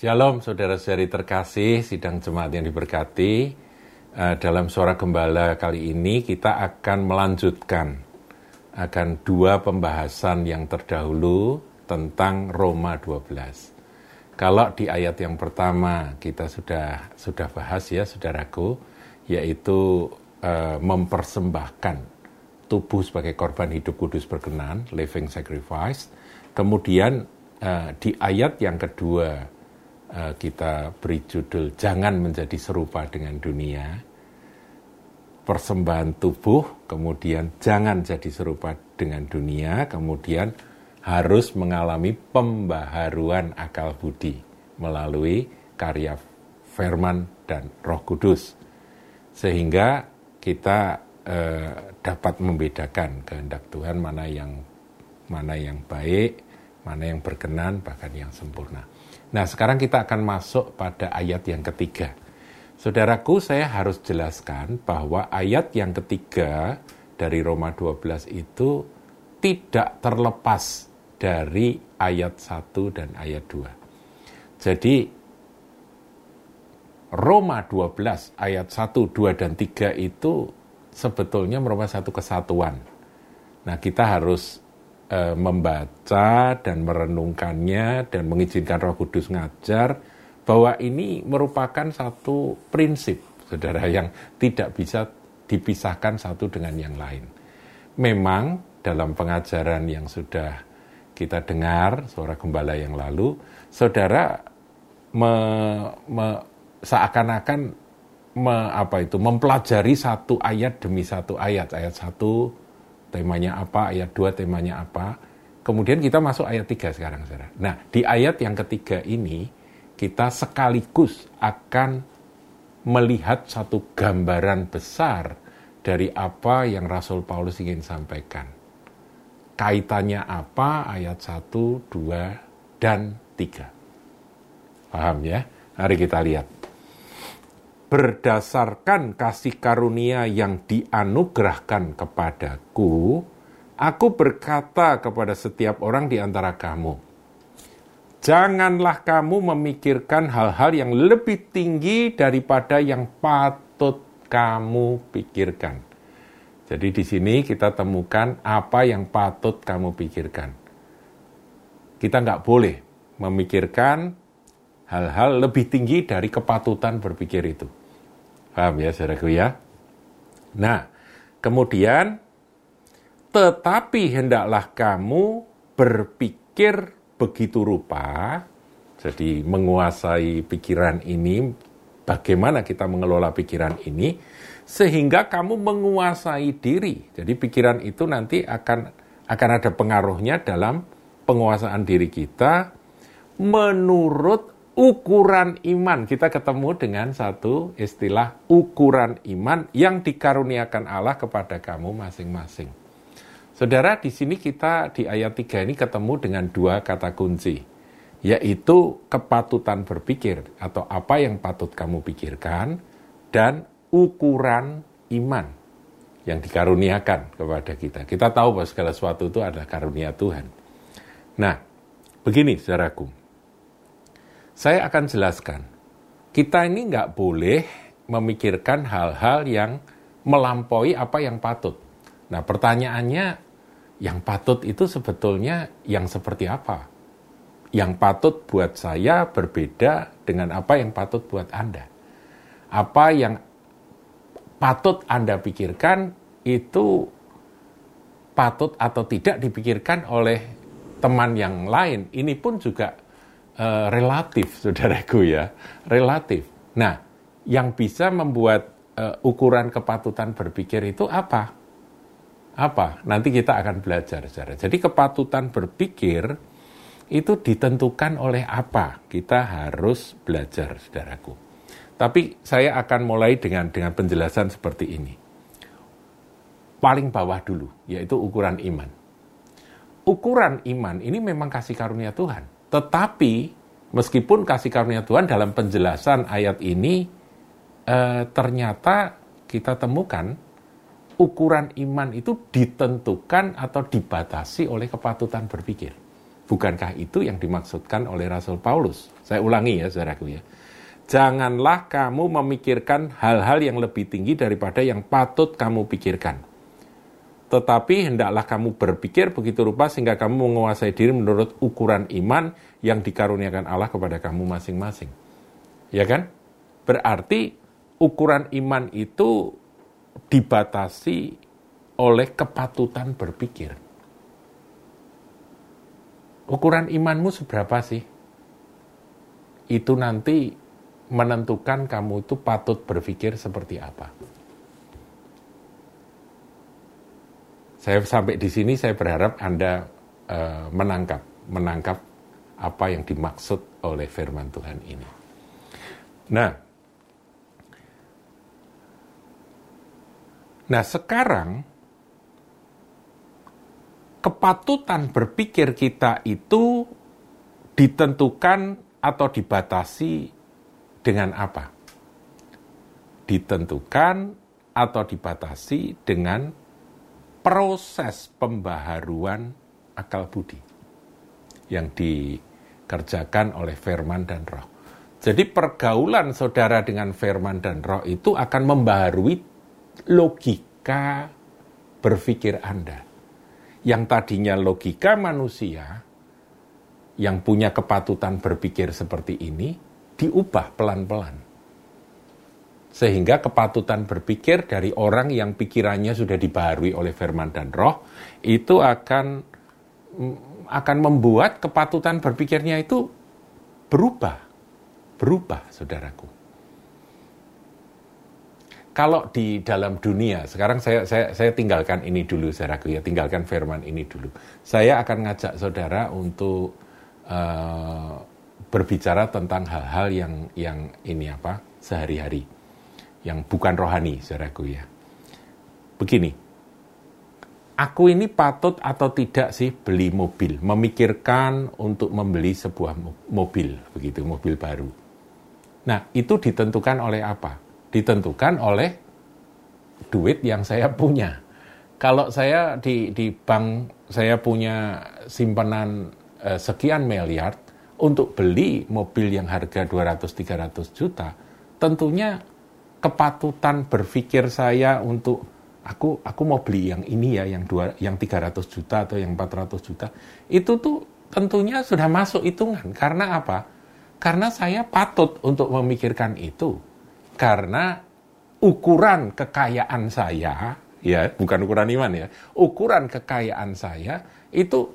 Shalom saudara-saudari terkasih, sidang jemaat yang diberkati. Uh, dalam suara gembala kali ini kita akan melanjutkan akan dua pembahasan yang terdahulu tentang Roma 12. Kalau di ayat yang pertama kita sudah sudah bahas ya saudaraku, yaitu uh, mempersembahkan tubuh sebagai korban hidup kudus berkenan, living sacrifice. Kemudian uh, di ayat yang kedua kita beri judul Jangan Menjadi Serupa dengan Dunia. Persembahan tubuh, kemudian jangan jadi serupa dengan dunia, kemudian harus mengalami pembaharuan akal budi melalui karya firman dan roh kudus. Sehingga kita eh, dapat membedakan kehendak Tuhan mana yang mana yang baik, mana yang berkenan, bahkan yang sempurna. Nah, sekarang kita akan masuk pada ayat yang ketiga. Saudaraku, saya harus jelaskan bahwa ayat yang ketiga dari Roma 12 itu tidak terlepas dari ayat 1 dan ayat 2. Jadi, Roma 12 ayat 1, 2, dan 3 itu sebetulnya merupakan satu kesatuan. Nah, kita harus e, membaca dan merenungkannya dan mengizinkan Roh Kudus ngajar bahwa ini merupakan satu prinsip, saudara, yang tidak bisa dipisahkan satu dengan yang lain. Memang dalam pengajaran yang sudah kita dengar suara gembala yang lalu, saudara me, me, seakan-akan me, apa itu mempelajari satu ayat demi satu ayat, ayat satu temanya apa, ayat 2 temanya apa. Kemudian kita masuk ayat 3 sekarang, saudara. Nah, di ayat yang ketiga ini, kita sekaligus akan melihat satu gambaran besar dari apa yang Rasul Paulus ingin sampaikan. Kaitannya apa ayat 1, 2, dan 3. Paham ya? Mari kita lihat berdasarkan kasih karunia yang dianugerahkan kepadaku, aku berkata kepada setiap orang di antara kamu, janganlah kamu memikirkan hal-hal yang lebih tinggi daripada yang patut kamu pikirkan. Jadi di sini kita temukan apa yang patut kamu pikirkan. Kita nggak boleh memikirkan hal-hal lebih tinggi dari kepatutan berpikir itu. Paham ya saudaraku ya? Nah, kemudian tetapi hendaklah kamu berpikir begitu rupa, jadi menguasai pikiran ini, bagaimana kita mengelola pikiran ini, sehingga kamu menguasai diri. Jadi pikiran itu nanti akan akan ada pengaruhnya dalam penguasaan diri kita menurut ukuran iman. Kita ketemu dengan satu istilah ukuran iman yang dikaruniakan Allah kepada kamu masing-masing. Saudara, di sini kita di ayat 3 ini ketemu dengan dua kata kunci, yaitu kepatutan berpikir atau apa yang patut kamu pikirkan dan ukuran iman yang dikaruniakan kepada kita. Kita tahu bahwa segala sesuatu itu adalah karunia Tuhan. Nah, begini saudaraku, saya akan jelaskan. Kita ini nggak boleh memikirkan hal-hal yang melampaui apa yang patut. Nah, pertanyaannya, yang patut itu sebetulnya yang seperti apa? Yang patut buat saya berbeda dengan apa yang patut buat Anda. Apa yang patut Anda pikirkan itu patut atau tidak dipikirkan oleh teman yang lain. Ini pun juga uh, relatif, saudaraku ya, relatif. Nah, yang bisa membuat uh, ukuran kepatutan berpikir itu apa? Apa? Nanti kita akan belajar, saudara. Jadi kepatutan berpikir itu ditentukan oleh apa? Kita harus belajar, saudaraku. Tapi saya akan mulai dengan dengan penjelasan seperti ini. Paling bawah dulu, yaitu ukuran iman. Ukuran iman ini memang kasih karunia Tuhan tetapi meskipun kasih karunia Tuhan dalam penjelasan ayat ini eh, ternyata kita temukan ukuran iman itu ditentukan atau dibatasi oleh kepatutan berpikir. Bukankah itu yang dimaksudkan oleh Rasul Paulus? Saya ulangi ya, saudaraku ya. Janganlah kamu memikirkan hal-hal yang lebih tinggi daripada yang patut kamu pikirkan. Tetapi hendaklah kamu berpikir begitu rupa sehingga kamu menguasai diri menurut ukuran iman yang dikaruniakan Allah kepada kamu masing-masing. Ya kan? Berarti ukuran iman itu dibatasi oleh kepatutan berpikir ukuran imanmu seberapa sih? Itu nanti menentukan kamu itu patut berpikir seperti apa. Saya sampai di sini saya berharap Anda uh, menangkap menangkap apa yang dimaksud oleh firman Tuhan ini. Nah, nah sekarang kepatutan berpikir kita itu ditentukan atau dibatasi dengan apa? Ditentukan atau dibatasi dengan proses pembaharuan akal budi yang dikerjakan oleh firman dan roh. Jadi pergaulan saudara dengan firman dan roh itu akan membaharui logika berpikir Anda yang tadinya logika manusia yang punya kepatutan berpikir seperti ini diubah pelan-pelan. Sehingga kepatutan berpikir dari orang yang pikirannya sudah dibaharui oleh firman dan roh itu akan akan membuat kepatutan berpikirnya itu berubah. Berubah, saudaraku kalau di dalam dunia, sekarang saya, saya, saya tinggalkan ini dulu, saudaraku ya, tinggalkan firman ini dulu. Saya akan ngajak saudara untuk uh, berbicara tentang hal-hal yang yang ini apa sehari-hari, yang bukan rohani, saudaraku ya. Begini, aku ini patut atau tidak sih beli mobil, memikirkan untuk membeli sebuah mobil, begitu, mobil baru. Nah, itu ditentukan oleh apa? ditentukan oleh duit yang saya punya. Kalau saya di, di bank saya punya simpanan eh, sekian miliar untuk beli mobil yang harga 200-300 juta, tentunya kepatutan berpikir saya untuk aku aku mau beli yang ini ya yang dua yang 300 juta atau yang 400 juta. Itu tuh tentunya sudah masuk hitungan. Karena apa? Karena saya patut untuk memikirkan itu. Karena ukuran kekayaan saya, ya bukan ukuran iman ya, ukuran kekayaan saya itu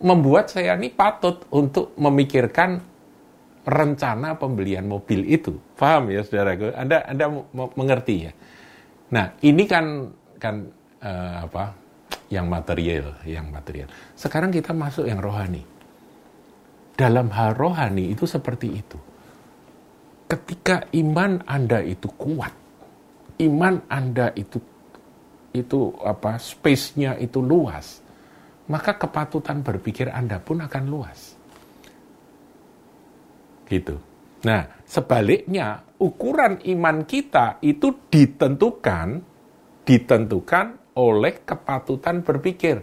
membuat saya ini patut untuk memikirkan rencana pembelian mobil itu. Paham ya saudara? Anda Anda mengerti ya? Nah, ini kan kan uh, apa? Yang material, yang material. Sekarang kita masuk yang rohani. Dalam hal rohani itu seperti itu ketika iman Anda itu kuat, iman Anda itu itu apa space-nya itu luas, maka kepatutan berpikir Anda pun akan luas. Gitu. Nah, sebaliknya ukuran iman kita itu ditentukan ditentukan oleh kepatutan berpikir.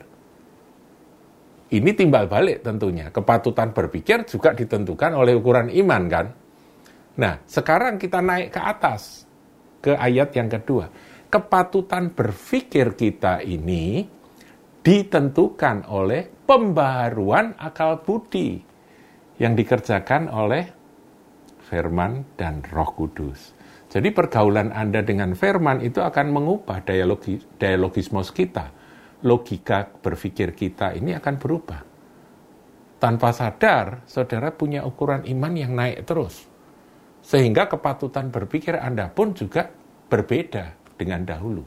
Ini timbal balik tentunya. Kepatutan berpikir juga ditentukan oleh ukuran iman kan? Nah, sekarang kita naik ke atas, ke ayat yang kedua. Kepatutan berpikir kita ini ditentukan oleh pembaharuan akal budi yang dikerjakan oleh firman dan roh kudus. Jadi pergaulan Anda dengan firman itu akan mengubah daya, logi, daya logismos kita. Logika berpikir kita ini akan berubah. Tanpa sadar, saudara punya ukuran iman yang naik terus sehingga kepatutan berpikir Anda pun juga berbeda dengan dahulu.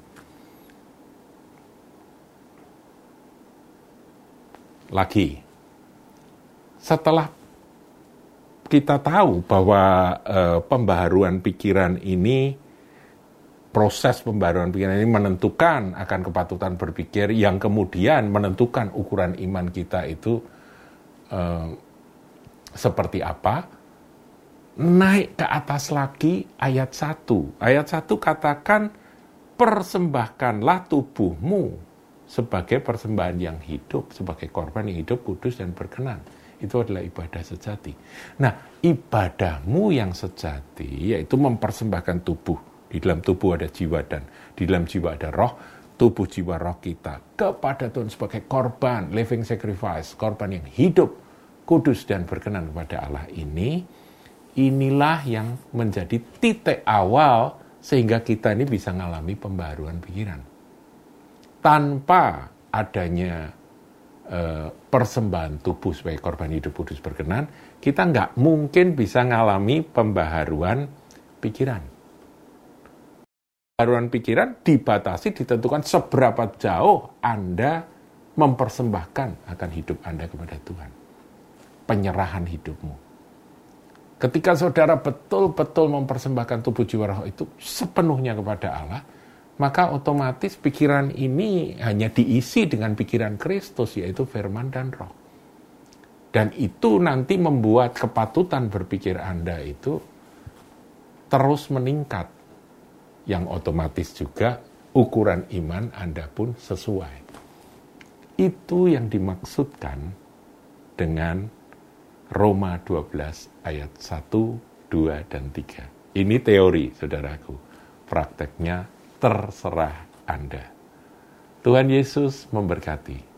Lagi, setelah kita tahu bahwa e, pembaharuan pikiran ini, proses pembaharuan pikiran ini menentukan akan kepatutan berpikir yang kemudian menentukan ukuran iman kita itu e, seperti apa, naik ke atas lagi ayat 1. Ayat 1 katakan, persembahkanlah tubuhmu sebagai persembahan yang hidup, sebagai korban yang hidup, kudus, dan berkenan. Itu adalah ibadah sejati. Nah, ibadahmu yang sejati yaitu mempersembahkan tubuh. Di dalam tubuh ada jiwa dan di dalam jiwa ada roh, tubuh jiwa roh kita kepada Tuhan sebagai korban, living sacrifice, korban yang hidup, kudus dan berkenan kepada Allah ini, inilah yang menjadi titik awal sehingga kita ini bisa mengalami pembaruan pikiran. Tanpa adanya eh, persembahan tubuh sebagai korban hidup kudus berkenan, kita nggak mungkin bisa mengalami pembaharuan pikiran. Pembaharuan pikiran dibatasi, ditentukan seberapa jauh Anda mempersembahkan akan hidup Anda kepada Tuhan. Penyerahan hidupmu Ketika saudara betul-betul mempersembahkan tubuh jiwa roh itu sepenuhnya kepada Allah, maka otomatis pikiran ini hanya diisi dengan pikiran Kristus, yaitu firman dan roh. Dan itu nanti membuat kepatutan berpikir Anda itu terus meningkat, yang otomatis juga ukuran iman Anda pun sesuai. Itu yang dimaksudkan dengan Roma 12 ayat 1, 2, dan 3. Ini teori, saudaraku. Prakteknya terserah Anda. Tuhan Yesus memberkati.